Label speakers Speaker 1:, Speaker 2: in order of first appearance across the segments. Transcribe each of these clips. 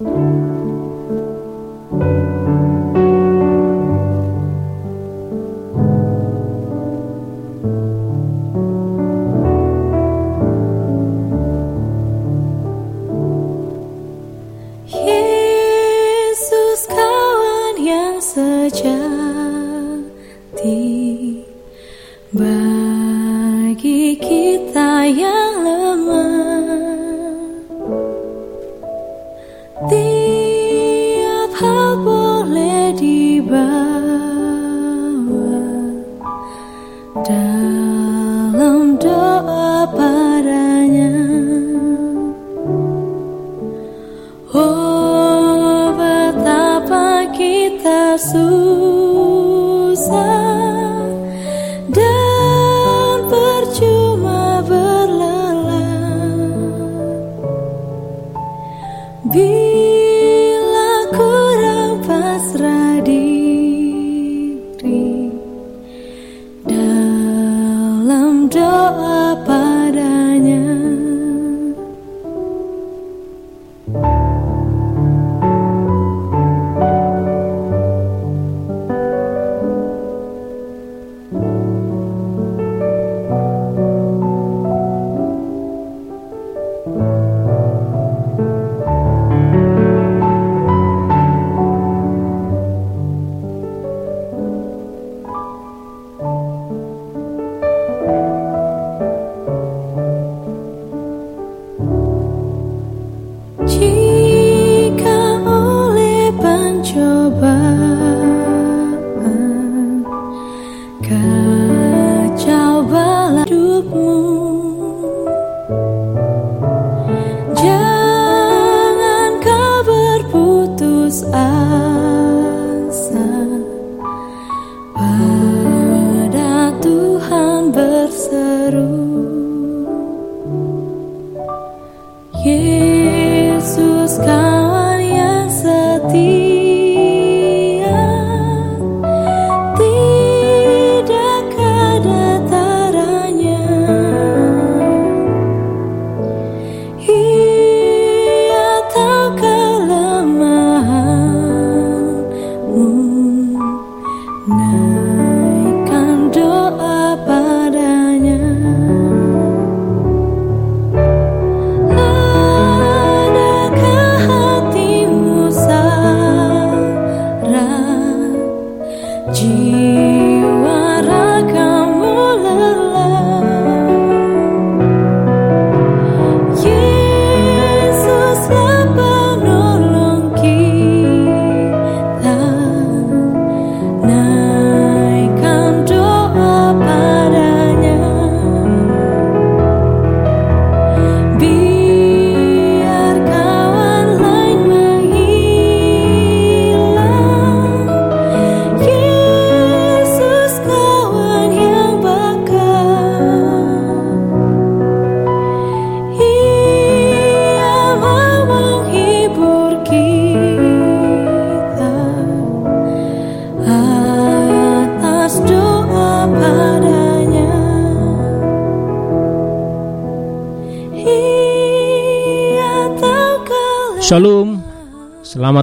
Speaker 1: Shalom,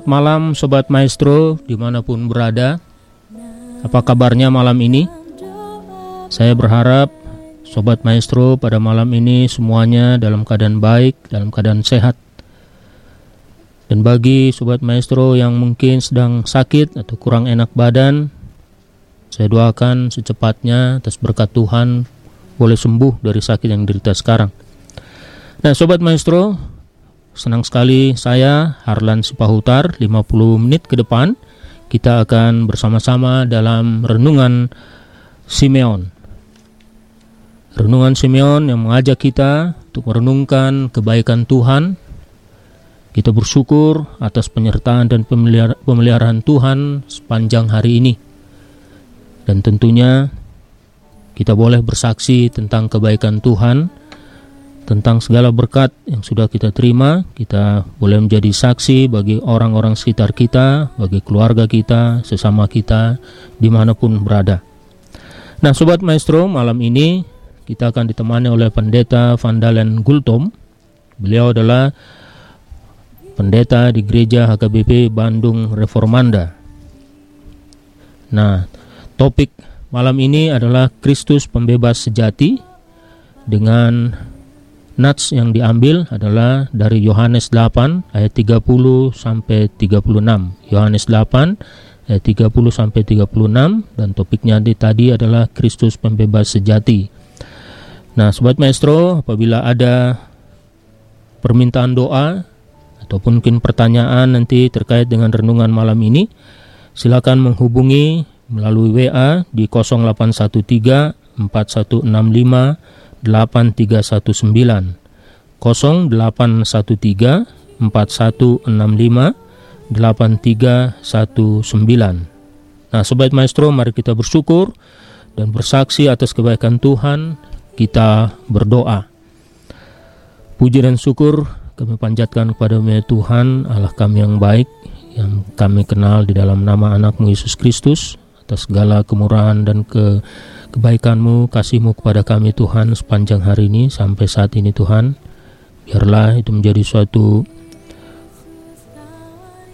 Speaker 1: selamat malam Sobat Maestro di mana pun berada. Apa kabarnya malam ini? Saya berharap Sobat Maestro pada malam ini semuanya dalam keadaan baik, dalam keadaan sehat. Dan bagi Sobat Maestro yang mungkin sedang sakit atau kurang enak badan Saya doakan secepatnya atas berkat Tuhan boleh sembuh dari sakit yang derita sekarang. Nah Sobat Maestro, Senang sekali saya Harlan Sipahutar 50 menit ke depan kita akan bersama-sama dalam renungan Simeon. Renungan Simeon yang mengajak kita untuk merenungkan kebaikan Tuhan. Kita bersyukur atas penyertaan dan pemeliharaan Tuhan sepanjang hari ini. Dan tentunya kita boleh bersaksi tentang kebaikan Tuhan tentang segala berkat yang sudah kita terima, kita boleh menjadi saksi bagi orang-orang sekitar kita, bagi keluarga kita, sesama kita, di mana pun berada. Nah, Sobat Maestro, malam ini kita akan ditemani oleh Pendeta Vandalen Gultom. Beliau adalah
Speaker 2: pendeta di gereja HKBP Bandung Reformanda. Nah, topik malam ini adalah Kristus pembebas sejati dengan nats yang diambil adalah dari Yohanes 8 ayat 30 sampai 36. Yohanes 8 ayat 30 sampai 36 dan topiknya di tadi adalah Kristus pembebas sejati. Nah, sobat maestro, apabila ada permintaan doa ataupun mungkin pertanyaan nanti terkait dengan renungan malam ini, silakan menghubungi melalui WA di 0813 4165 8319 0813 4165 8319 Nah Sobat Maestro mari kita bersyukur dan bersaksi atas kebaikan Tuhan. Kita berdoa. Puji dan syukur kami panjatkan kepada Tuhan Allah kami yang baik yang kami kenal di dalam nama anakmu Yesus Kristus atas segala kemurahan dan ke kebaikanmu, kasihmu kepada kami Tuhan sepanjang hari ini sampai saat ini Tuhan. Biarlah itu menjadi suatu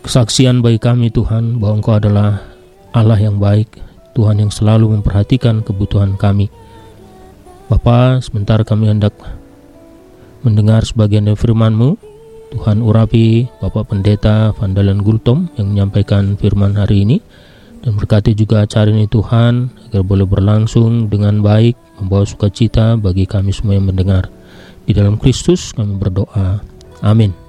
Speaker 2: kesaksian bagi kami Tuhan bahwa Engkau adalah Allah yang baik, Tuhan yang selalu memperhatikan kebutuhan kami. Bapa, sebentar kami hendak mendengar sebagian dari firman-Mu. Tuhan urapi Bapak Pendeta Vandalan Gultom yang menyampaikan firman hari ini dan berkati juga acara ini Tuhan agar boleh berlangsung dengan baik membawa sukacita bagi kami semua yang mendengar. Di dalam Kristus kami berdoa. Amin.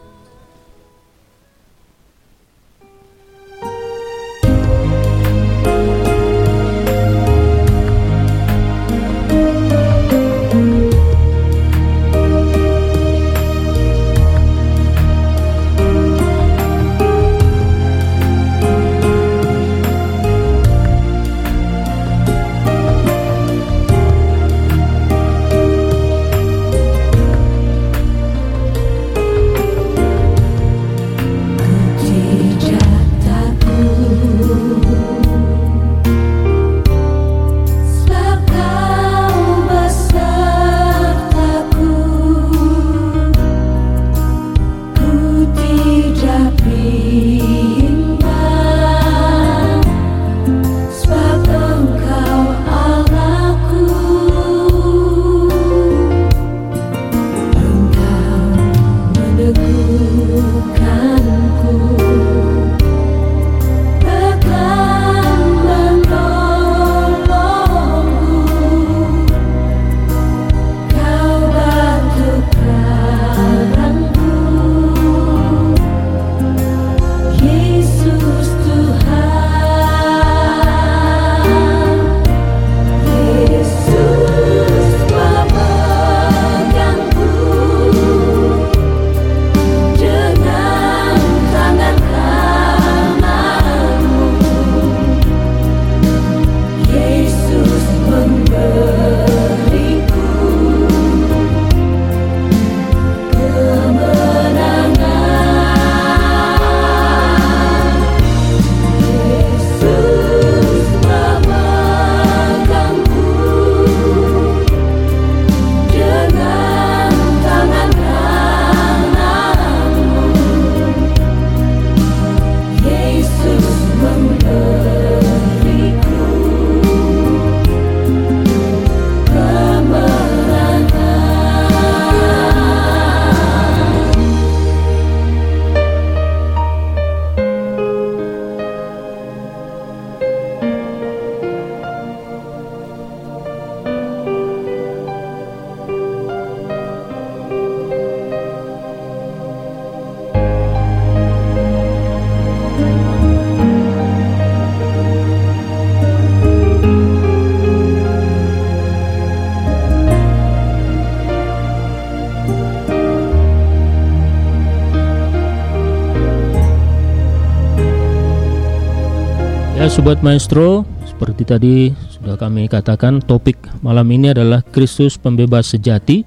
Speaker 2: Sobat Maestro, seperti tadi sudah kami katakan topik malam ini adalah Kristus pembebas sejati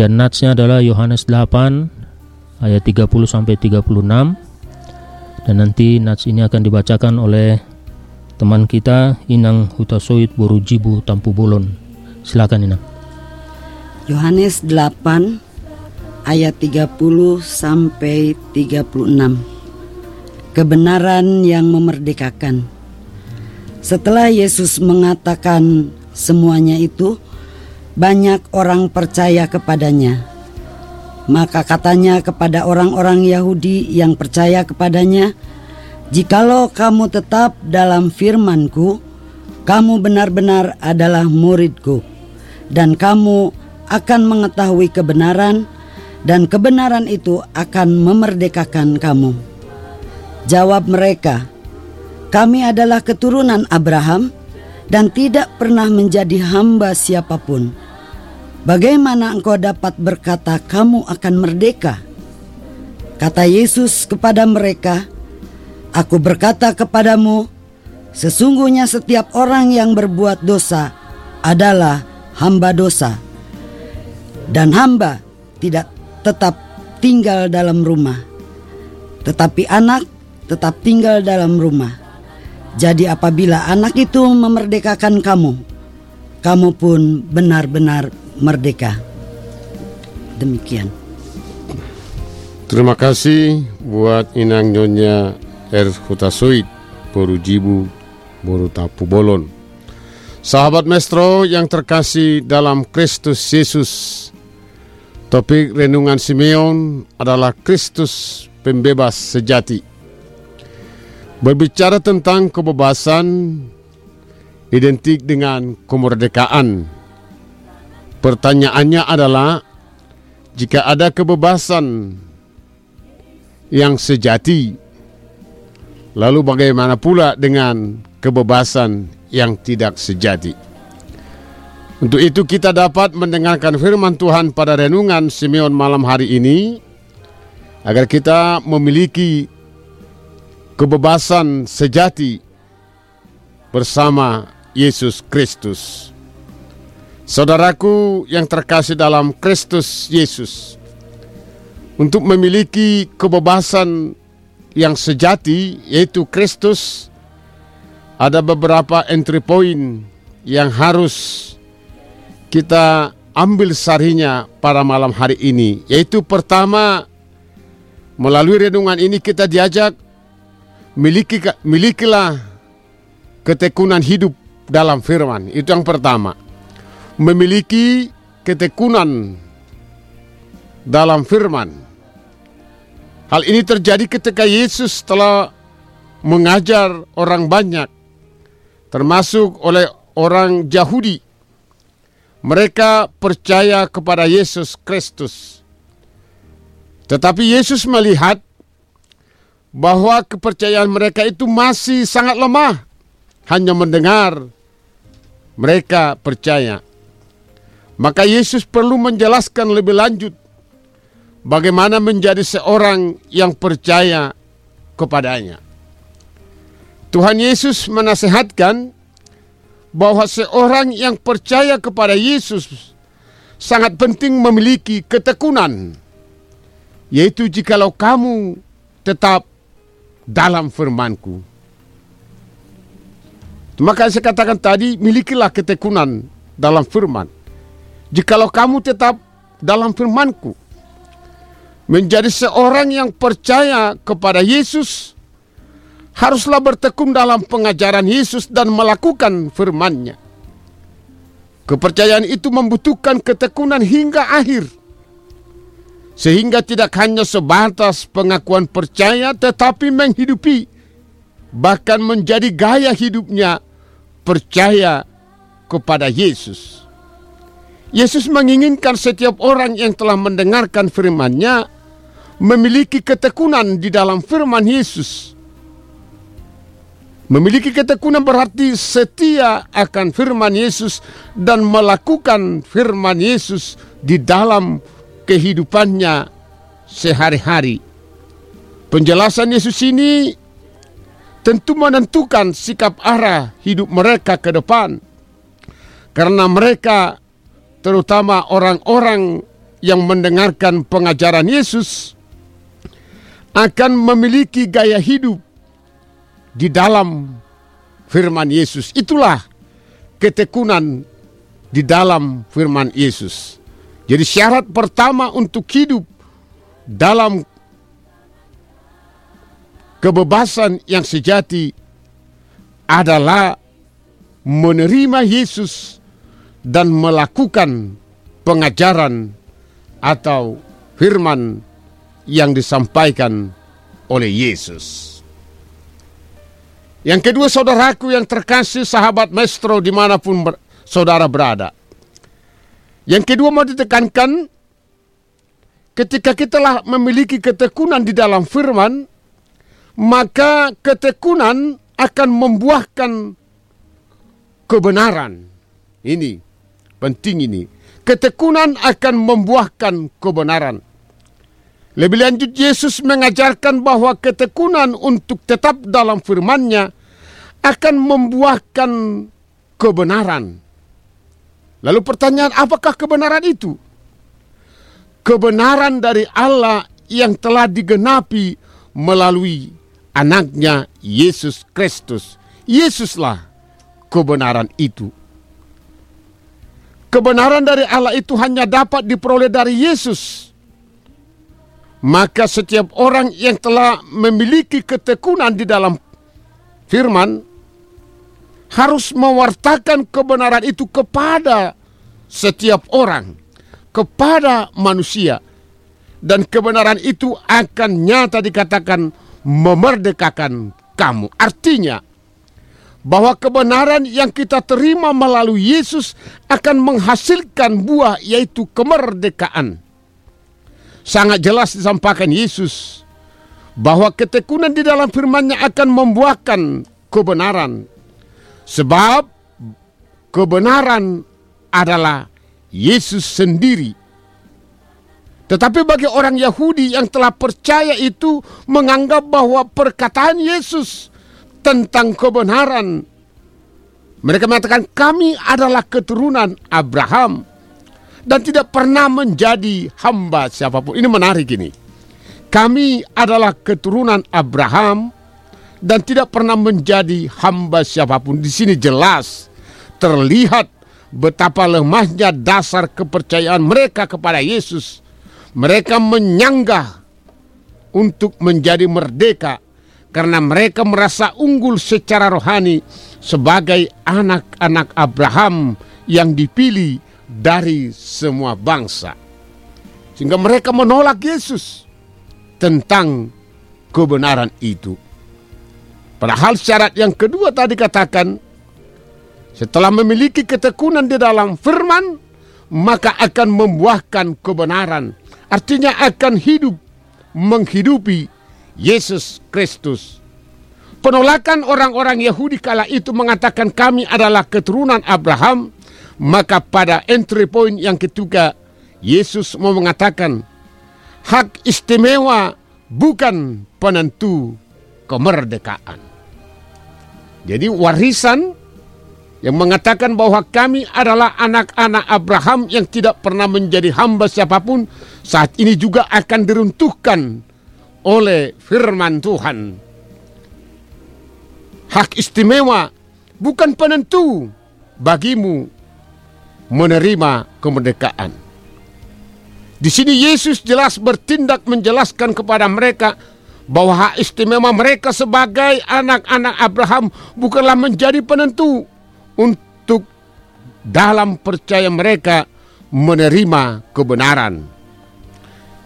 Speaker 2: dan natsnya adalah Yohanes 8 ayat 30 sampai 36 dan nanti nats ini akan dibacakan oleh teman kita Inang Hutasoid Borujibu Tampu Bolon. Silakan Inang.
Speaker 3: Yohanes 8 ayat 30 sampai 36. Kebenaran yang memerdekakan. Setelah Yesus mengatakan semuanya itu, banyak orang percaya kepadanya. Maka katanya kepada orang-orang Yahudi yang percaya kepadanya, "Jikalau kamu tetap dalam firman-Ku, kamu benar-benar adalah muridku, dan kamu akan mengetahui kebenaran, dan kebenaran itu akan memerdekakan kamu." Jawab mereka, "Kami adalah keturunan Abraham dan tidak pernah menjadi hamba siapa pun. Bagaimana engkau dapat berkata, 'Kamu akan merdeka'?" Kata Yesus kepada mereka, "Aku berkata kepadamu, sesungguhnya setiap orang yang berbuat dosa adalah hamba dosa, dan hamba tidak tetap tinggal dalam rumah, tetapi anak." Tetap tinggal dalam rumah. Jadi apabila anak itu memerdekakan kamu, kamu pun benar-benar merdeka. Demikian.
Speaker 4: Terima kasih buat inang nyonya Er Hutasoid, Porujibu, Boru Tapu Bolon. Sahabat Mestro yang terkasih dalam Kristus Yesus, topik renungan Simeon adalah Kristus pembebas sejati. Berbicara tentang kebebasan identik dengan kemerdekaan. Pertanyaannya adalah jika ada kebebasan yang sejati, lalu bagaimana pula dengan kebebasan yang tidak sejati? Untuk itu kita dapat mendengarkan firman Tuhan pada renungan Simeon malam hari ini agar kita memiliki kebebasan sejati bersama Yesus Kristus. Saudaraku yang terkasih dalam Kristus Yesus, untuk memiliki kebebasan yang sejati, yaitu Kristus, ada beberapa entry point yang harus kita ambil sarinya pada malam hari ini. Yaitu pertama, melalui renungan ini kita diajak miliki milikilah ketekunan hidup dalam firman. Itu yang pertama. Memiliki ketekunan dalam firman. Hal ini terjadi ketika Yesus telah mengajar orang banyak termasuk oleh orang Yahudi. Mereka percaya kepada Yesus Kristus. Tetapi Yesus melihat bahwa kepercayaan mereka itu masih sangat lemah. Hanya mendengar mereka percaya. Maka Yesus perlu menjelaskan lebih lanjut bagaimana menjadi seorang yang percaya kepadanya. Tuhan Yesus menasehatkan bahwa seorang yang percaya kepada Yesus sangat penting memiliki ketekunan. Yaitu jikalau kamu tetap dalam firmanku. Maka saya katakan tadi, milikilah ketekunan dalam firman. Jikalau kamu tetap dalam firmanku, menjadi seorang yang percaya kepada Yesus, haruslah bertekun dalam pengajaran Yesus dan melakukan firman-Nya. Kepercayaan itu membutuhkan ketekunan hingga akhir sehingga tidak hanya sebatas pengakuan percaya tetapi menghidupi bahkan menjadi gaya hidupnya percaya kepada Yesus. Yesus menginginkan setiap orang yang telah mendengarkan firman-Nya memiliki ketekunan di dalam firman Yesus. Memiliki ketekunan berarti setia akan firman Yesus dan melakukan firman Yesus di dalam kehidupannya sehari-hari. Penjelasan Yesus ini tentu menentukan sikap arah hidup mereka ke depan. Karena mereka terutama orang-orang yang mendengarkan pengajaran Yesus akan memiliki gaya hidup di dalam firman Yesus. Itulah ketekunan di dalam firman Yesus. Jadi syarat pertama untuk hidup dalam kebebasan yang sejati adalah menerima Yesus dan melakukan pengajaran atau firman yang disampaikan oleh Yesus. Yang kedua saudaraku yang terkasih sahabat maestro di mana pun saudara berada. Yang kedua mau ditekankan ketika kita telah memiliki ketekunan di dalam firman, maka ketekunan akan membuahkan kebenaran. Ini penting ini. Ketekunan akan membuahkan kebenaran. Lebih lanjut Yesus mengajarkan bahwa ketekunan untuk tetap dalam firman-Nya akan membuahkan kebenaran. Lalu pertanyaan apakah kebenaran itu? Kebenaran dari Allah yang telah digenapi melalui anaknya Yesus Kristus. Yesuslah kebenaran itu. Kebenaran dari Allah itu hanya dapat diperoleh dari Yesus maka setiap orang yang telah memiliki ketekunan di dalam firman harus mewartakan kebenaran itu kepada setiap orang, kepada manusia. Dan kebenaran itu akan nyata dikatakan memerdekakan kamu. Artinya, bahwa kebenaran yang kita terima melalui Yesus akan menghasilkan buah yaitu kemerdekaan sangat jelas disampaikan Yesus bahwa ketekunan di dalam firman-Nya akan membuahkan kebenaran. Sebab kebenaran adalah Yesus sendiri. Tetapi bagi orang Yahudi yang telah percaya itu menganggap bahwa perkataan Yesus tentang kebenaran mereka mengatakan kami adalah keturunan Abraham dan tidak pernah menjadi hamba siapa pun. Ini menarik ini. Kami adalah keturunan Abraham dan tidak pernah menjadi hamba siapa pun. Di sini jelas terlihat betapa lemahnya dasar kepercayaan mereka kepada Yesus. Mereka menyanggah untuk menjadi merdeka karena mereka merasa unggul secara rohani sebagai anak-anak Abraham yang dipilih dari semua bangsa. Sehingga mereka menolak Yesus tentang kebenaran itu. Padahal syarat yang kedua tadi katakan, setelah memiliki ketekunan di dalam firman, maka akan membuahkan kebenaran. Artinya akan hidup, menghidupi Yesus Kristus. Penolakan orang-orang Yahudi kala itu mengatakan kami adalah keturunan Abraham, maka pada entry point yang ketiga, Yesus mau mengatakan, hak istimewa bukan penentu kemerdekaan. Jadi warisan yang mengatakan bahwa kami adalah anak-anak Abraham yang tidak pernah menjadi hamba siapa pun, saat ini juga akan diruntuhkan oleh firman Tuhan. Hak istimewa bukan penentu bagimu menerima kemerdekaan. Di sini Yesus jelas bertindak menjelaskan kepada mereka bahwa hak istimewa mereka sebagai anak-anak Abraham bukanlah menjadi penentu untuk dalam percaya mereka menerima kebenaran.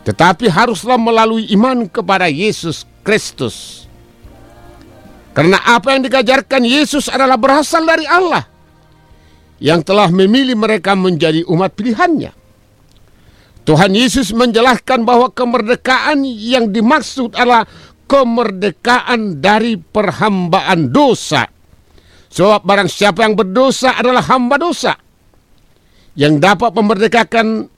Speaker 4: Tetapi haruslah melalui iman kepada Yesus Kristus. Karena apa yang dikajarkan Yesus adalah berasal dari Allah yang telah memilih mereka menjadi umat pilihannya. Tuhan Yesus menjelaskan bahwa kemerdekaan yang dimaksud adalah kemerdekaan dari perhambaan dosa. Sebab barang siapa yang berdosa adalah hamba dosa. Yang dapat memerdekakan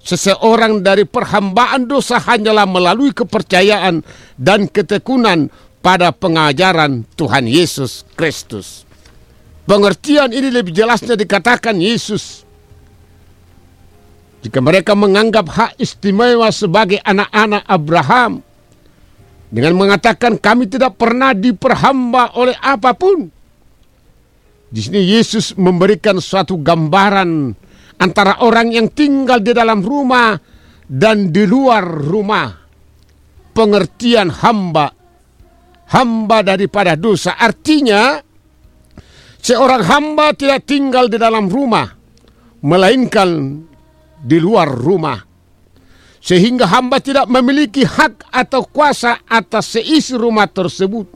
Speaker 4: seseorang dari perhambaan dosa hanyalah melalui kepercayaan dan ketekunan pada pengajaran Tuhan Yesus Kristus. Pengertian ini lebih jelasnya dikatakan Yesus. Jika mereka menganggap hak istimewa sebagai anak-anak Abraham dengan mengatakan kami tidak pernah diperhamba oleh apa pun. Di sini Yesus memberikan suatu gambaran antara orang yang tinggal di dalam rumah dan di luar rumah. pengertian hamba. Hamba daripada dosa. Artinya seorang hamba tidak tinggal di dalam rumah. Melainkan di luar rumah. Sehingga hamba tidak memiliki hak atau kuasa atas seisi rumah tersebut.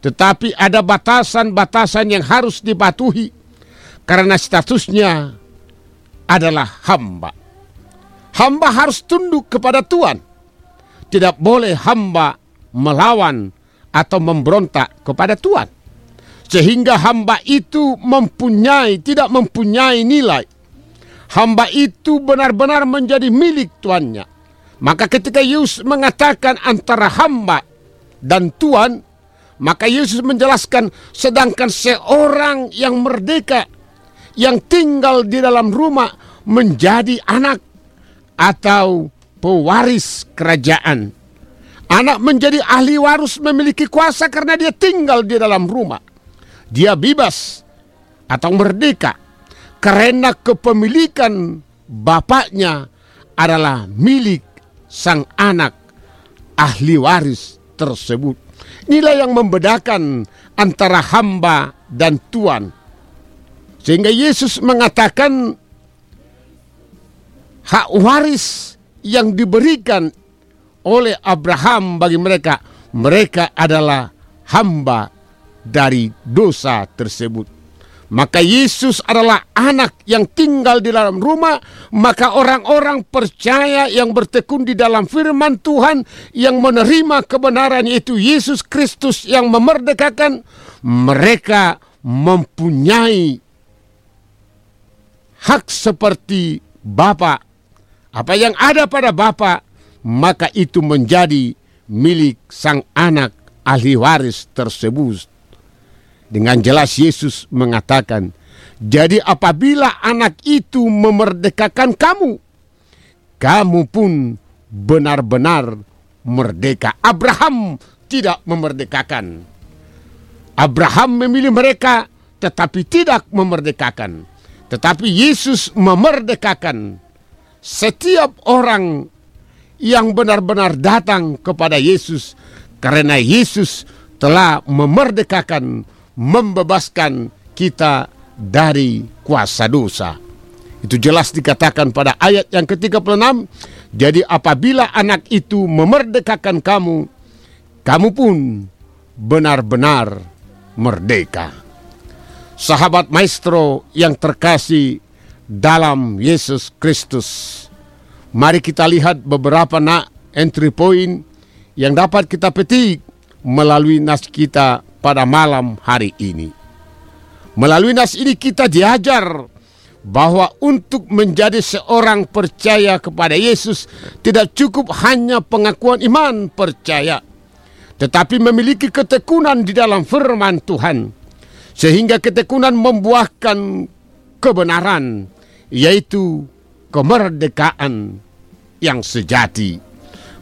Speaker 4: Tetapi ada batasan-batasan yang harus dipatuhi. Karena statusnya adalah hamba. Hamba harus tunduk kepada Tuhan. Tidak boleh hamba melawan atau memberontak kepada Tuhan. Sehingga hamba itu mempunyai, tidak mempunyai nilai. Hamba itu benar-benar menjadi milik tuannya. Maka ketika Yesus mengatakan antara hamba dan Tuhan, maka Yesus menjelaskan sedangkan seorang yang merdeka yang tinggal di dalam rumah menjadi anak atau pewaris kerajaan. Anak menjadi ahli waris memiliki kuasa karena dia tinggal di dalam rumah. Dia bebas atau merdeka karena kepemilikan bapaknya adalah milik sang anak ahli waris tersebut. Inilah yang membedakan antara hamba dan tuan. Sehingga Yesus mengatakan hak waris yang diberikan oleh Abraham bagi mereka, mereka adalah hamba dari dosa tersebut. Maka Yesus adalah anak yang tinggal di dalam rumah, maka orang-orang percaya yang bertekun di dalam firman Tuhan yang menerima kebenaran yaitu Yesus Kristus yang memerdekakan, mereka mempunyai hak seperti Bapa. Apa yang ada pada Bapa, maka itu menjadi milik sang anak ahli waris tersebut. Dengan jelas Yesus mengatakan, jadi apabila anak itu memerdekakan kamu, kamu pun benar-benar merdeka. Abraham tidak memerdekakan. Abraham memilih mereka tetapi tidak memerdekakan. Tetapi Yesus memerdekakan setiap orang yang benar-benar datang kepada Yesus karena Yesus telah memerdekakan, membebaskan kita dari kuasa dosa. Itu jelas dikatakan pada ayat yang ke-36. Jadi apabila anak itu memerdekakan kamu, kamu pun benar-benar merdeka sahabat maestro yang terkasih dalam Yesus Kristus. Mari kita lihat beberapa nak entry point yang dapat kita petik melalui nas kita pada malam hari ini. Melalui nas ini kita diajar bahwa untuk menjadi seorang percaya kepada Yesus tidak cukup hanya pengakuan iman percaya, tetapi memiliki ketekunan di dalam firman Tuhan sehingga ketekunan membuahkan kebenaran, yaitu kemerdekaan yang sejati.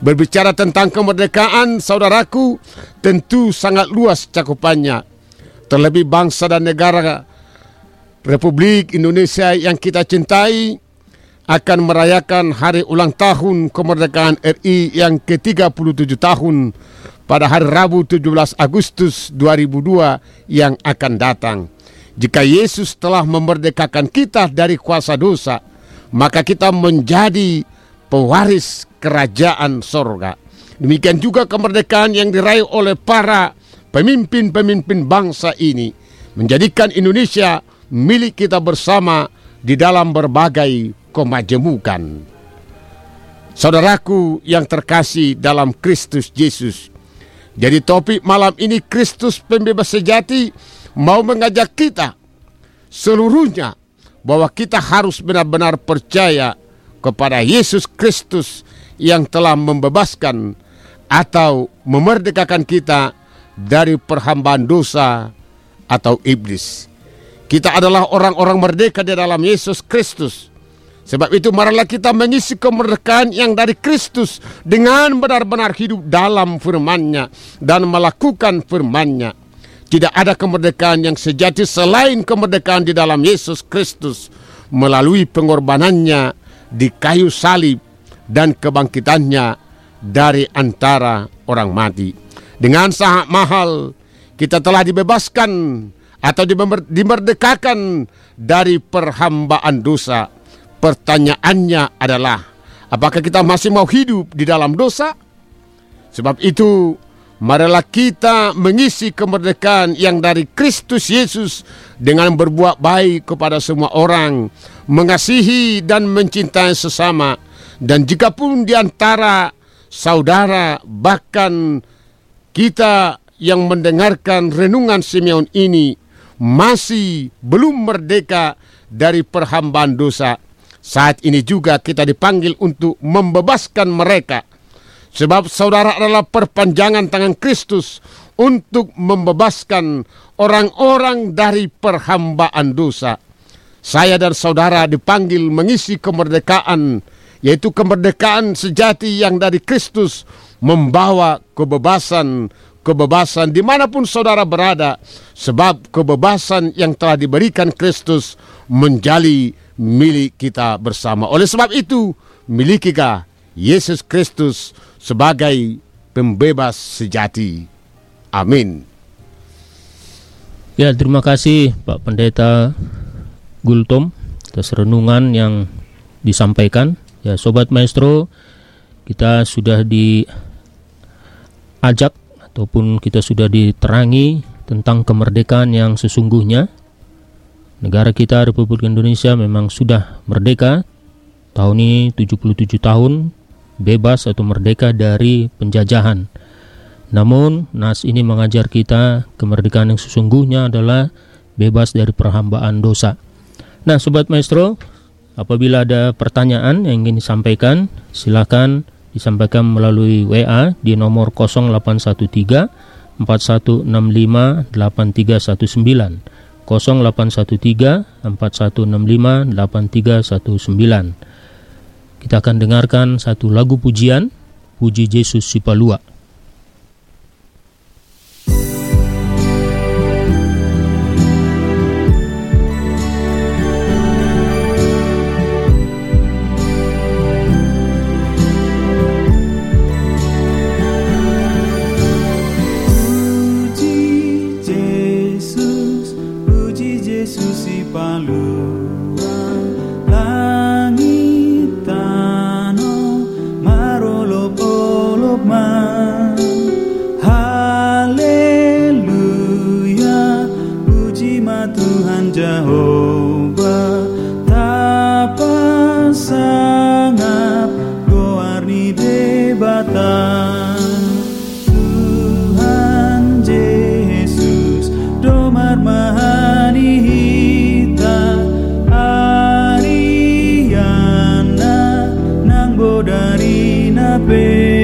Speaker 4: Berbicara tentang kemerdekaan, saudaraku, tentu sangat luas cakupannya. Terlebih bangsa dan negara Republik Indonesia yang kita cintai akan merayakan hari ulang tahun kemerdekaan RI yang ke-37 tahun pada hari Rabu 17 Agustus 2002 yang akan datang. Jika Yesus telah memerdekakan kita dari kuasa dosa, maka kita menjadi pewaris kerajaan sorga. Demikian juga kemerdekaan yang diraih oleh para pemimpin-pemimpin bangsa ini. Menjadikan Indonesia milik kita bersama di dalam berbagai kemajemukan. Saudaraku yang terkasih dalam Kristus Yesus, jadi topik malam ini Kristus pembebas sejati mau mengajak kita seluruhnya bahwa kita harus benar-benar percaya kepada Yesus Kristus yang telah membebaskan atau memerdekakan kita dari perhambaan dosa atau iblis. Kita adalah orang-orang merdeka di dalam Yesus Kristus. Sebab itu marilah kita mengisi kemerdekaan yang dari Kristus dengan benar-benar hidup dalam firman-Nya dan melakukan firman-Nya. Tidak ada kemerdekaan yang sejati selain kemerdekaan di dalam Yesus Kristus melalui pengorbanannya di kayu salib dan kebangkitannya dari antara orang mati. Dengan sangat mahal kita telah dibebaskan atau dimerdekakan dari perhambaan dosa. Pertanyaannya adalah, apakah kita masih mau hidup di dalam dosa? Sebab itu, marilah kita mengisi kemerdekaan yang dari Kristus Yesus dengan berbuat baik kepada semua orang, mengasihi dan mencintai sesama, dan jika pun di antara saudara bahkan kita yang mendengarkan renungan Simeon ini masih belum merdeka dari perhambaan dosa, saat ini juga kita dipanggil untuk membebaskan mereka. Sebab saudara adalah perpanjangan tangan Kristus untuk membebaskan orang-orang dari perhambaan dosa. Saya dan saudara dipanggil mengisi kemerdekaan, yaitu kemerdekaan sejati yang dari Kristus membawa kebebasan, kebebasan di mana pun saudara berada, sebab kebebasan yang telah diberikan Kristus menjadi milik kita bersama. Oleh sebab itu, milikikah Yesus Kristus sebagai pembebas sejati. Amin.
Speaker 5: Ya, terima kasih Pak Pendeta Gultom atas renungan yang disampaikan. Ya, Sobat Maestro, kita sudah diajak ataupun kita sudah diterangi tentang kemerdekaan yang sesungguhnya Negara kita Republik Indonesia memang sudah merdeka tahun ini 77 tahun bebas atau merdeka dari penjajahan. Namun nas ini mengajar kita kemerdekaan yang sesungguhnya adalah bebas dari perhambaan dosa. Nah, sobat maestro, apabila ada pertanyaan yang ingin disampaikan, silakan disampaikan melalui WA di nomor 0813 4165 8319 0813 4165 8319. Kita akan dengarkan satu lagu pujian, Puji Yesus Sipalua. Ya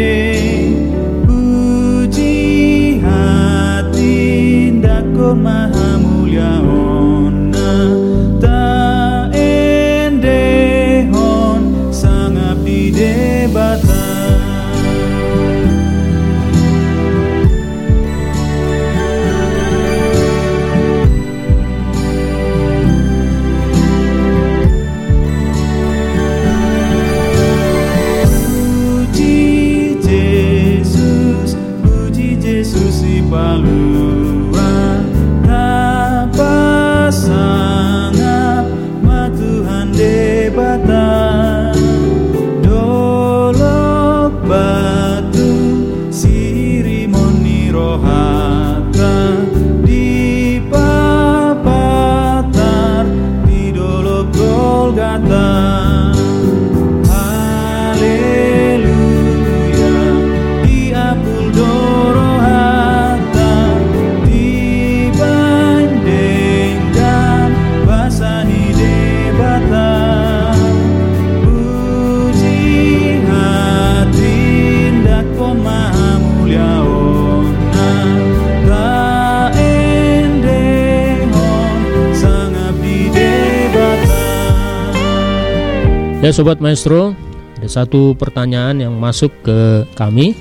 Speaker 5: Sobat Maestro, ada satu pertanyaan yang masuk ke kami.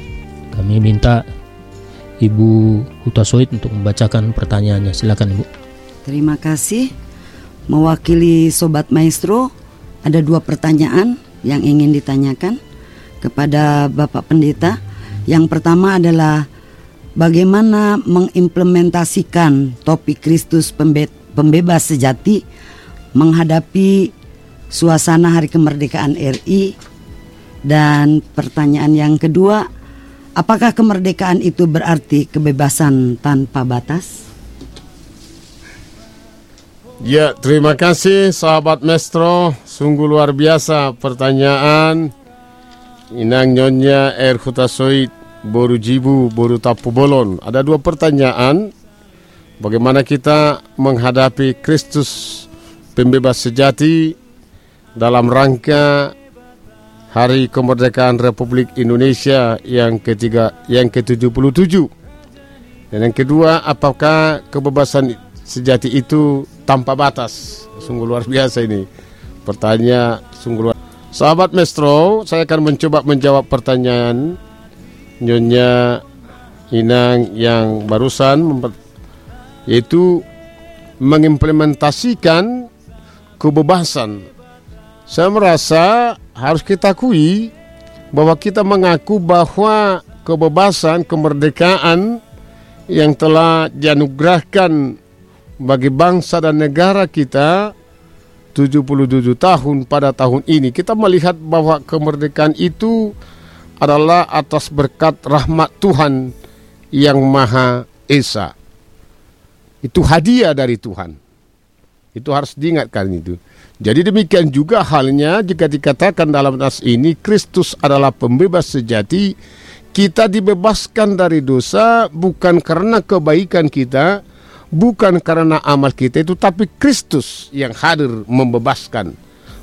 Speaker 5: Kami minta Ibu Huta Soit untuk membacakan pertanyaannya. Silakan Ibu.
Speaker 3: Terima kasih. Mewakili Sobat Maestro, ada dua pertanyaan yang ingin ditanyakan. kepada Bapak Pendeta. Yang pertama adalah bagaimana mengimplementasikan topik Kristus pembe pembebas sejati menghadapi suasana hari kemerdekaan RI dan pertanyaan yang kedua apakah kemerdekaan itu berarti kebebasan tanpa batas?
Speaker 4: Ya, terima kasih sahabat Mestro. Sungguh luar biasa pertanyaan. Inang Nyonya Er Hutasoid Boru Jibu Boru Tapu Bolon. Ada dua pertanyaan. Bagaimana kita menghadapi Kristus pembebas sejati dalam rangka Hari Kemerdekaan Republik Indonesia yang ketiga yang ke-77. Dan yang kedua, apakah kebebasan sejati itu tanpa batas? Sungguh luar biasa ini. Pertanyaan sungguh luar Sahabat Mestro, saya akan mencoba menjawab pertanyaan Nyonya Inang yang barusan yaitu mengimplementasikan kebebasan. Saya merasa harus kita akui bahwa kita mengaku bahwa kebebasan, kemerdekaan yang telah dianugerahkan bagi bangsa dan negara kita 77 tahun pada tahun ini kita melihat bahwa kemerdekaan itu adalah atas berkat rahmat Tuhan yang Maha Esa. Itu hadiah dari Tuhan. Itu harus diingatkan itu. Jadi demikian juga halnya jika dikatakan dalam nas ini Kristus adalah pembebas sejati, kita dibebaskan dari dosa bukan karena kebaikan kita, bukan karena amal kita itu tapi Kristus yang hadir membebaskan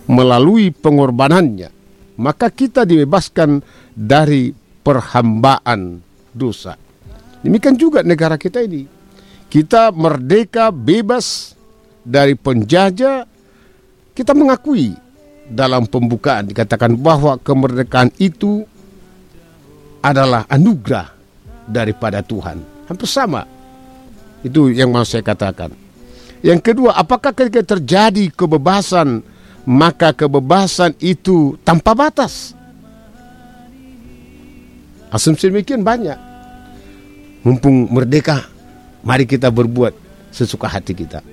Speaker 4: melalui pengorbanannya. Maka kita dibebaskan dari perhambaan dosa. Demikian juga negara kita ini. Kita merdeka bebas dari penjajah kita mengakui dalam pembukaan dikatakan bahwa kemerdekaan itu adalah anugerah daripada Tuhan hampir sama itu yang mau saya katakan. Yang kedua, apakah ketika terjadi kebebasan, maka kebebasan itu tanpa batas? Asumsi demikian banyak. Mumpung merdeka, mari kita berbuat sesuka hati kita.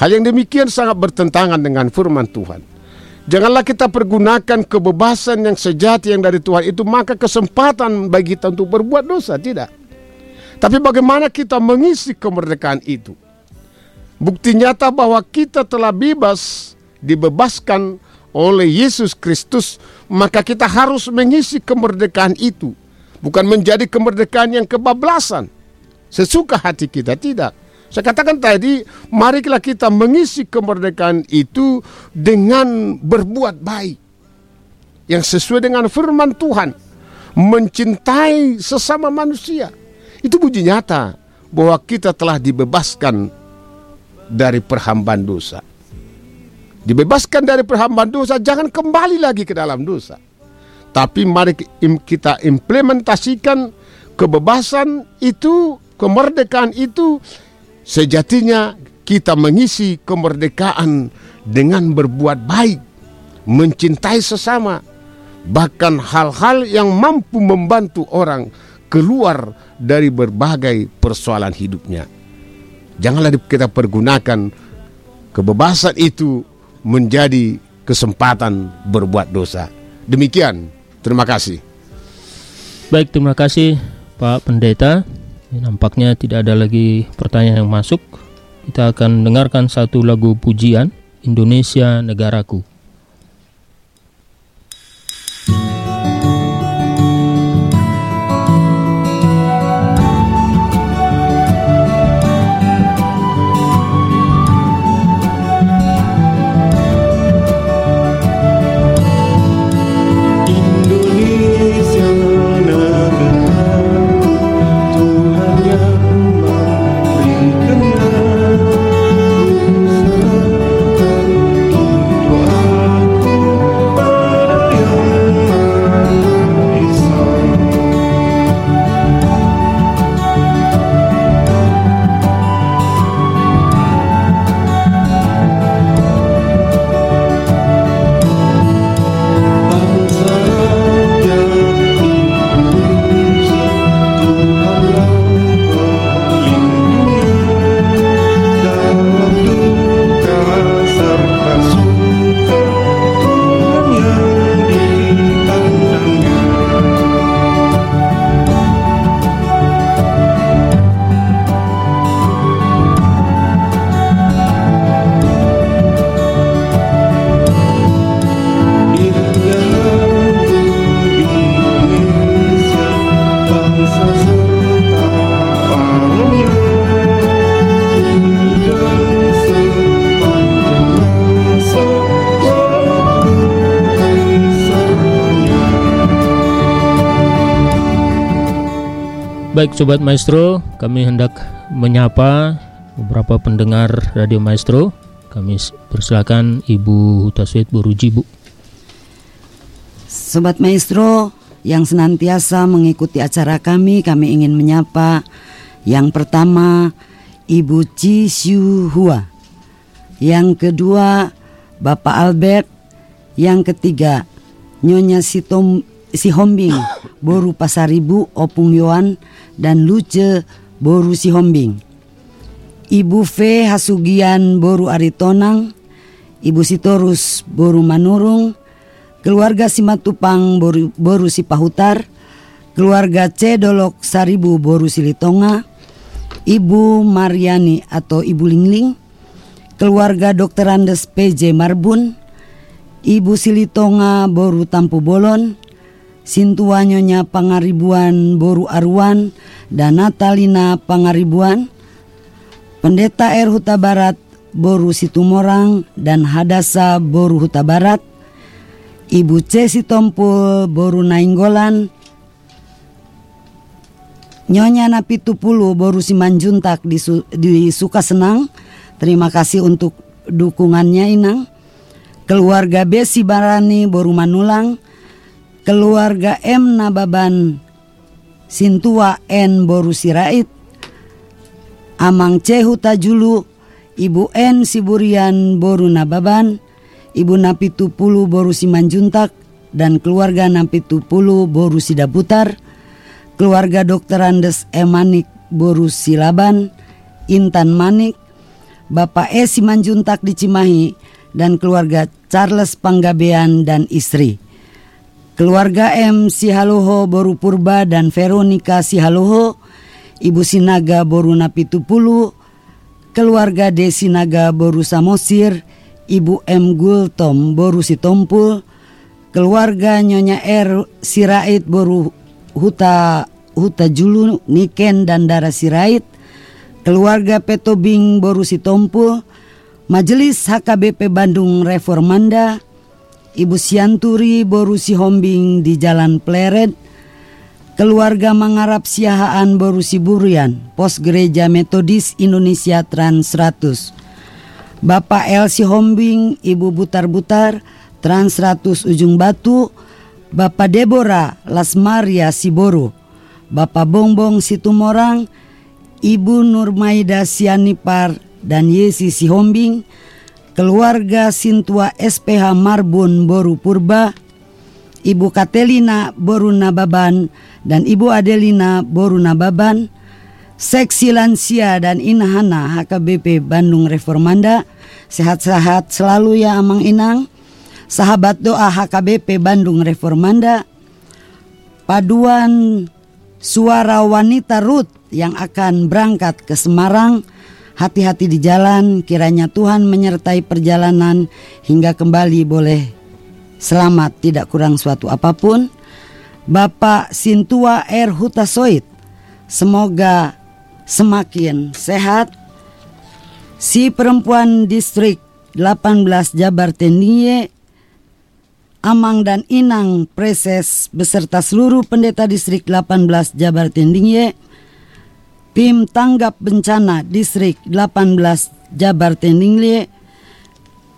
Speaker 4: Hal yang demikian sangat bertentangan dengan firman Tuhan. Janganlah kita pergunakan kebebasan yang sejati yang dari Tuhan itu maka kesempatan bagi kita untuk berbuat dosa, tidak. Tapi bagaimana kita mengisi kemerdekaan itu? Bukti nyata bahwa kita telah bebas, dibebaskan oleh Yesus Kristus, maka kita harus mengisi kemerdekaan itu. Bukan menjadi kemerdekaan yang kebablasan. Sesuka hati kita, tidak. Saya katakan tadi, marilah kita mengisi kemerdekaan itu dengan berbuat baik. Yang sesuai dengan firman Tuhan. Mencintai sesama manusia itu bukti nyata bahwa kita telah dibebaskan dari perhambaan dosa. Dibebaskan dari perhambaan dosa, jangan kembali lagi ke dalam dosa. Tapi mari kita implementasikan kebebasan itu, kemerdekaan itu, sejatinya kita mengisi kemerdekaan dengan berbuat baik, mencintai sesama, bahkan hal-hal yang mampu membantu orang keluar dari berbagai persoalan hidupnya. Janganlah kita pergunakan kebebasan itu menjadi kesempatan berbuat dosa. Demikian, terima kasih.
Speaker 2: Baik, terima kasih Pak Pendeta. Nampaknya tidak ada lagi pertanyaan yang masuk. Kita akan dengarkan satu lagu pujian Indonesia Negaraku. Baik Sobat Maestro, kami hendak menyapa beberapa pendengar Radio Maestro. Kami persilakan Ibu Hutaswit Boruji, Bu.
Speaker 3: Sobat Maestro yang senantiasa mengikuti acara kami, kami ingin menyapa yang pertama Ibu Chi Siu Hua. Yang kedua Bapak Albert. Yang ketiga Nyonya Sitom si Hombing, Boru Pasaribu, Opung Yohan, dan Luce Boru si Hombing. Ibu V Hasugian Boru Aritonang, Ibu Sitorus Boru Manurung, keluarga Simatupang Boru, Boru Sipahutar, keluarga C Dolok Saribu Boru Silitonga, Ibu Mariani atau Ibu Lingling, keluarga Dr. Andes PJ Marbun, Ibu Silitonga Boru Tampu Bolon, Sintuanyonya Pangaribuan Boru Arwan dan Natalina Pangaribuan, Pendeta R Huta Barat Boru Situmorang dan Hadasa Boru Huta Barat, Ibu C Sitompul Boru Nainggolan, Nyonya Napi Tupulu Boru Simanjuntak di, di Sukasenang, terima kasih untuk dukungannya Inang. Keluarga Besi Barani Boru Manulang, keluarga M Nababan Sintua N Boru Sirait Amang Cehu Tajulu Ibu N Siburian Boru Nababan Ibu Napi Tupulu Boru Simanjuntak dan keluarga Napi Tupulu Boru Sidaputar keluarga Dr. Andes Emanik Boru Silaban Intan Manik Bapak E Simanjuntak di Cimahi dan keluarga Charles Panggabean dan istri Keluarga M Sihaloho Boru Purba dan Veronica Sihaloho, Ibu Sinaga Boru Napitupulu, keluarga D Sinaga Boru Samosir, Ibu M Gultom Boru Sitompul, keluarga Nyonya R Sirait Boru Huta Huta Julu Niken dan Dara Sirait, keluarga Petobing Boru Sitompul, Majelis HKBP Bandung Reformanda, Ibu Sianturi Borusi Hombing di Jalan Pleret, keluarga Mangarap Siahaan Borusi Burian, Pos Gereja Metodis Indonesia Trans 100. Bapak Elsi Hombing, Ibu Butar-Butar, Trans 100 Ujung Batu, Bapak Deborah Lasmaria Siboru, Bapak Bongbong Situmorang, Ibu Nurmaida Sianipar dan Yesi Sihombing, keluarga Sintua SPH Marbun Boru Purba, Ibu Katelina Boru Nababan dan Ibu Adelina Boru Nababan, Seksi Lansia dan Inahana HKBP Bandung Reformanda, sehat-sehat selalu ya Amang Inang, sahabat doa HKBP Bandung Reformanda, paduan suara wanita Ruth yang akan berangkat ke Semarang, Hati-hati di jalan, kiranya Tuhan menyertai perjalanan hingga kembali boleh selamat tidak kurang suatu apa pun. Bapak Sintua R. Hutasoit, semoga semakin sehat. Si perempuan distrik 18 Jabar Tendiye, Amang dan Inang Preses beserta seluruh pendeta distrik 18 Jabar Tendingye Tim Tanggap Bencana Distrik 18 Jabar Tendinglie,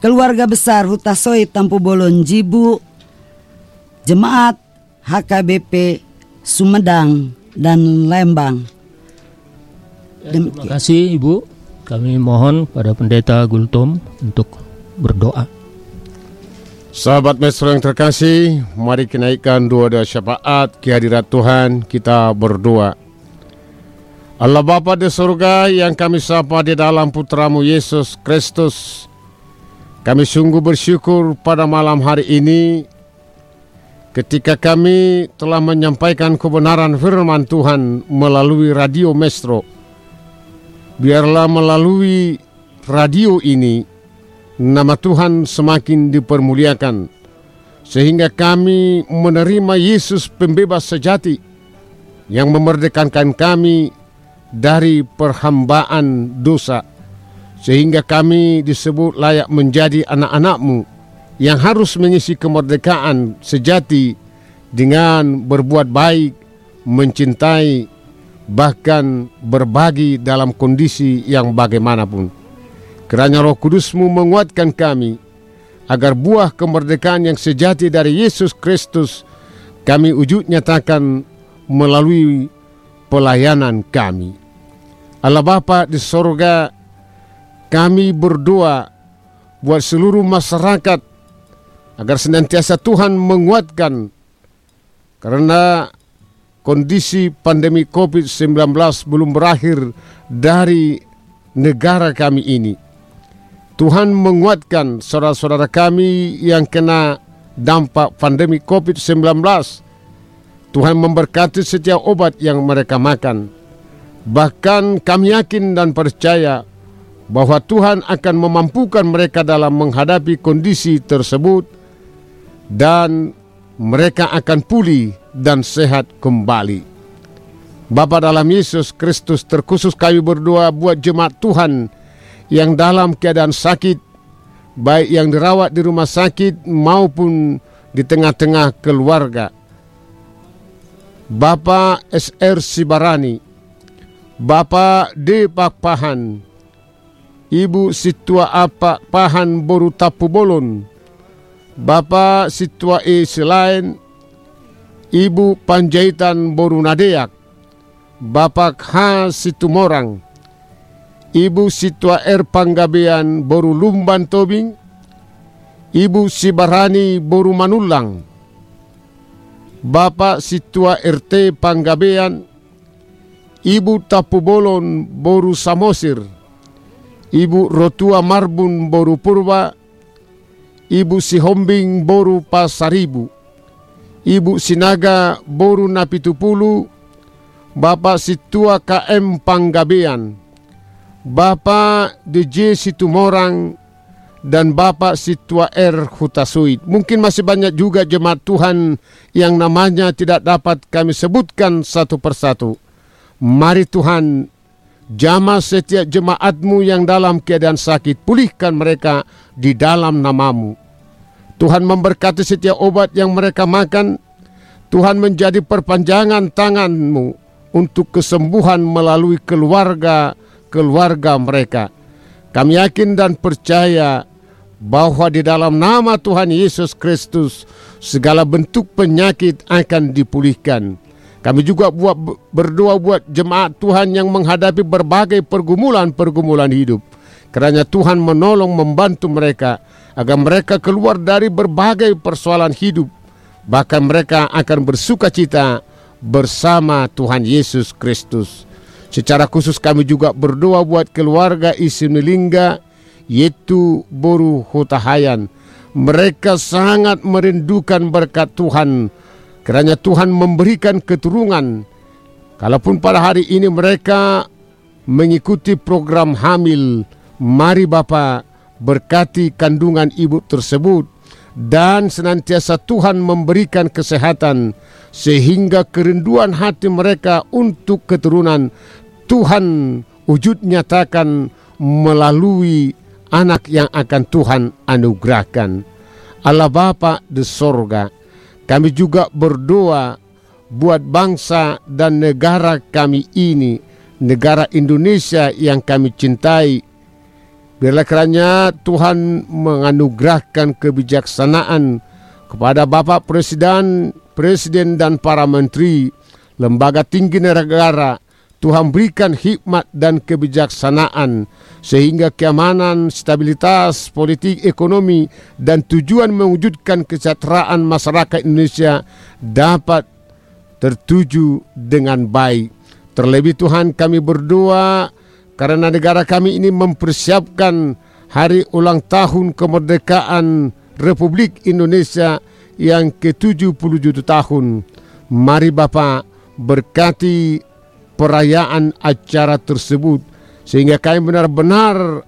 Speaker 3: Keluarga Besar Hutasoi Tampu Bolon Jibu, Jemaat HKBP Sumedang dan Lembang.
Speaker 2: Ya, terima kasih Ibu. Kami mohon pada Pendeta Gultom untuk berdoa.
Speaker 4: Sahabat Mesro yang terkasih, mari kenaikkan doa doa syafaat kehadirat Tuhan, kita berdoa. Allah Bapa di surga yang kami sapa di dalam putramu Yesus Kristus. Kami sungguh bersyukur pada malam hari ini ketika kami telah menyampaikan kebenaran firman Tuhan melalui radio Mestro. Biarlah melalui radio ini nama Tuhan semakin dipermuliakan sehingga kami menerima Yesus pembebas sejati yang memerdekakan kami dari perhambaan dosa sehingga kami disebut layak menjadi anak-anakmu yang harus mengisi kemerdekaan sejati dengan berbuat baik, mencintai, bahkan berbagi dalam kondisi yang bagaimanapun. Kerana roh kudusmu menguatkan kami, agar buah kemerdekaan yang sejati dari Yesus Kristus kami wujud nyatakan melalui pelayanan kami. Allah Bapa di sorga, kami berdoa buat seluruh masyarakat agar senantiasa Tuhan menguatkan karena kondisi pandemi COVID-19 belum berakhir dari negara kami ini. Tuhan menguatkan saudara-saudara kami yang kena dampak pandemi COVID-19. Tuhan memberkati setiap obat yang mereka makan. Bahkan kami yakin dan percaya bahwa Tuhan akan memampukan mereka dalam menghadapi kondisi tersebut dan mereka akan pulih dan sehat kembali. Bapa dalam Yesus Kristus terkhusus kami berdoa buat jemaat Tuhan yang dalam keadaan sakit, baik yang dirawat di rumah sakit maupun di tengah-tengah keluarga. Bapak SR Sibarani, Bapak D. Pakpahan, Ibu Situa Apa Pahan Boru Tapu Bolon, Bapak Situa E Selain, Ibu Panjaitan Boru Nadeak, Bapak H. Situmorang, Ibu Situa R Panggabean Boru Lumban Tobing, Ibu Sibarani Boru Manulang, Bapak Situa RT Panggabean, Ibu Tapu Bolon Boru Samosir, Ibu Rotua Marbun Boru Purba, Ibu Sihombing Boru Pasaribu, Ibu Sinaga Boru Napitupulu, Bapak Situa KM Panggabean, Bapak DJ Situmorang, dan Bapak Situa R Hutasuit. Mungkin masih banyak juga jemaat Tuhan yang namanya tidak dapat kami sebutkan satu persatu. Mari Tuhan, jamah setiap jemaatmu yang dalam keadaan sakit, pulihkan mereka di dalam namamu. Tuhan memberkati setiap obat yang mereka makan. Tuhan menjadi perpanjangan tanganmu untuk kesembuhan melalui keluarga-keluarga mereka. Kami yakin dan percaya bahwa di dalam nama Tuhan Yesus Kristus segala bentuk penyakit akan dipulihkan. Kami juga buat berdoa buat jemaat Tuhan yang menghadapi berbagai pergumulan-pergumulan hidup. Kerana Tuhan menolong membantu mereka agar mereka keluar dari berbagai persoalan hidup. Bahkan mereka akan bersuka cita bersama Tuhan Yesus Kristus. Secara khusus kami juga berdoa buat keluarga Isinilingga yaitu Boru Hutahayan. Mereka sangat merindukan berkat Tuhan kerana Tuhan memberikan keturunan. Kalaupun pada hari ini mereka mengikuti program hamil, mari Bapak berkati kandungan ibu tersebut dan senantiasa Tuhan memberikan kesehatan sehingga kerinduan hati mereka untuk keturunan Tuhan wujud nyatakan melalui anak yang akan Tuhan anugerahkan. Allah Bapa di sorga, kami juga berdoa buat bangsa dan negara kami ini, negara Indonesia yang kami cintai, Biarlah kerana Tuhan menganugerahkan kebijaksanaan kepada Bapak Presiden, Presiden dan para menteri, lembaga tinggi negara, Tuhan berikan hikmat dan kebijaksanaan sehingga keamanan, stabilitas, politik, ekonomi dan tujuan mewujudkan kesejahteraan masyarakat Indonesia dapat tertuju dengan baik. Terlebih Tuhan kami berdoa karena negara kami ini mempersiapkan hari ulang tahun kemerdekaan Republik Indonesia yang ke-77 tahun. Mari Bapak berkati perayaan acara tersebut sehingga kami benar-benar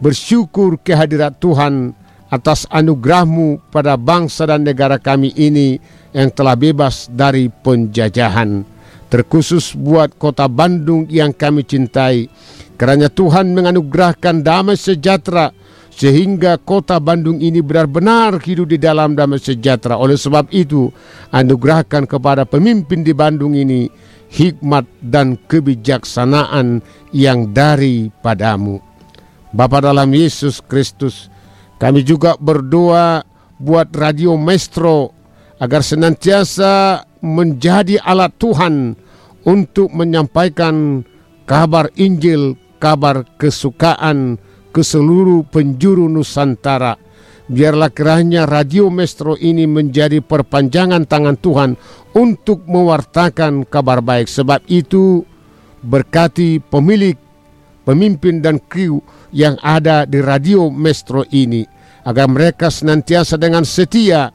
Speaker 4: bersyukur kehadirat Tuhan atas anugerahmu pada bangsa dan negara kami ini yang telah bebas dari penjajahan terkhusus buat kota Bandung yang kami cintai. Kerana Tuhan menganugerahkan damai sejahtera sehingga kota Bandung ini benar-benar hidup di dalam damai sejahtera. Oleh sebab itu, anugerahkan kepada pemimpin di Bandung ini hikmat dan kebijaksanaan yang daripadamu. Bapa dalam Yesus Kristus, kami juga berdoa buat Radio Maestro agar senantiasa menjadi alat Tuhan untuk menyampaikan kabar Injil, kabar kesukaan ke seluruh penjuru Nusantara. Biarlah kiranya Radio Maestro ini menjadi perpanjangan tangan Tuhan untuk mewartakan kabar baik. Sebab itu berkati pemilik, pemimpin dan kru yang ada di Radio Maestro ini. Agar mereka senantiasa dengan setia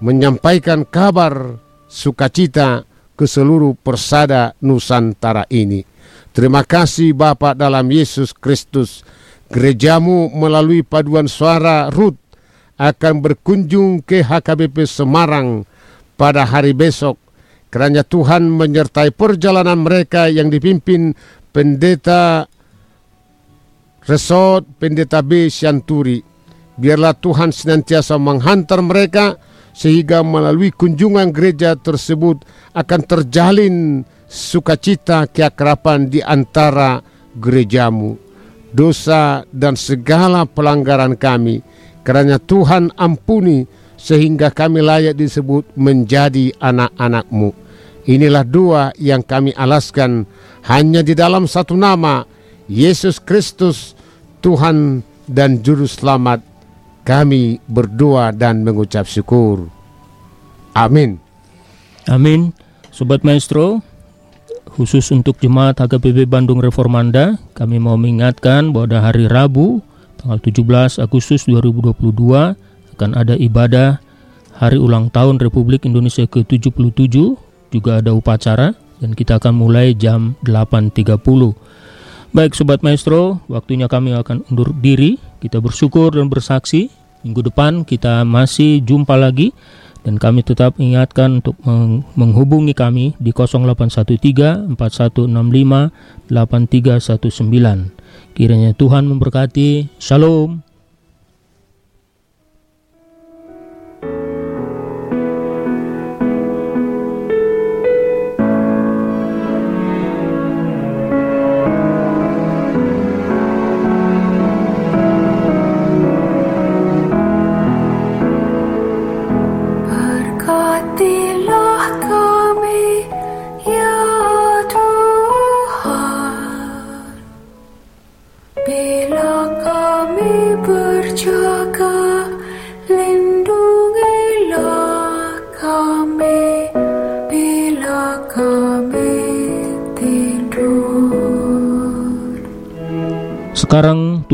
Speaker 4: menyampaikan kabar sukacita ke seluruh persada Nusantara ini. Terima kasih Bapak dalam Yesus Kristus. Gerejamu melalui paduan suara Ruth akan berkunjung ke HKBP Semarang pada hari besok. Kerana Tuhan menyertai perjalanan mereka yang dipimpin pendeta Resort Pendeta B. Syanturi. Biarlah Tuhan senantiasa menghantar mereka sehingga melalui kunjungan gereja tersebut akan terjalin sukacita keakraban di antara gerejamu. Dosa dan segala pelanggaran kami, kerana Tuhan ampuni sehingga kami layak disebut menjadi anak-anakmu. Inilah doa yang kami alaskan hanya di dalam satu nama, Yesus Kristus, Tuhan dan Juru Selamat kami berdoa dan mengucap syukur. Amin.
Speaker 2: Amin. Sobat Maestro, khusus untuk jemaat HKBP Bandung Reformanda, kami mau mengingatkan bahwa hari Rabu, tanggal 17 Agustus 2022 akan ada ibadah Hari Ulang Tahun Republik Indonesia ke-77, juga ada upacara dan kita akan mulai jam 8.30. Baik Sobat Maestro, waktunya kami akan undur diri. Kita bersyukur dan bersaksi. Minggu depan kita masih jumpa lagi dan kami tetap ingatkan untuk menghubungi kami di 0813 4165 8319. Kiranya Tuhan memberkati. Shalom.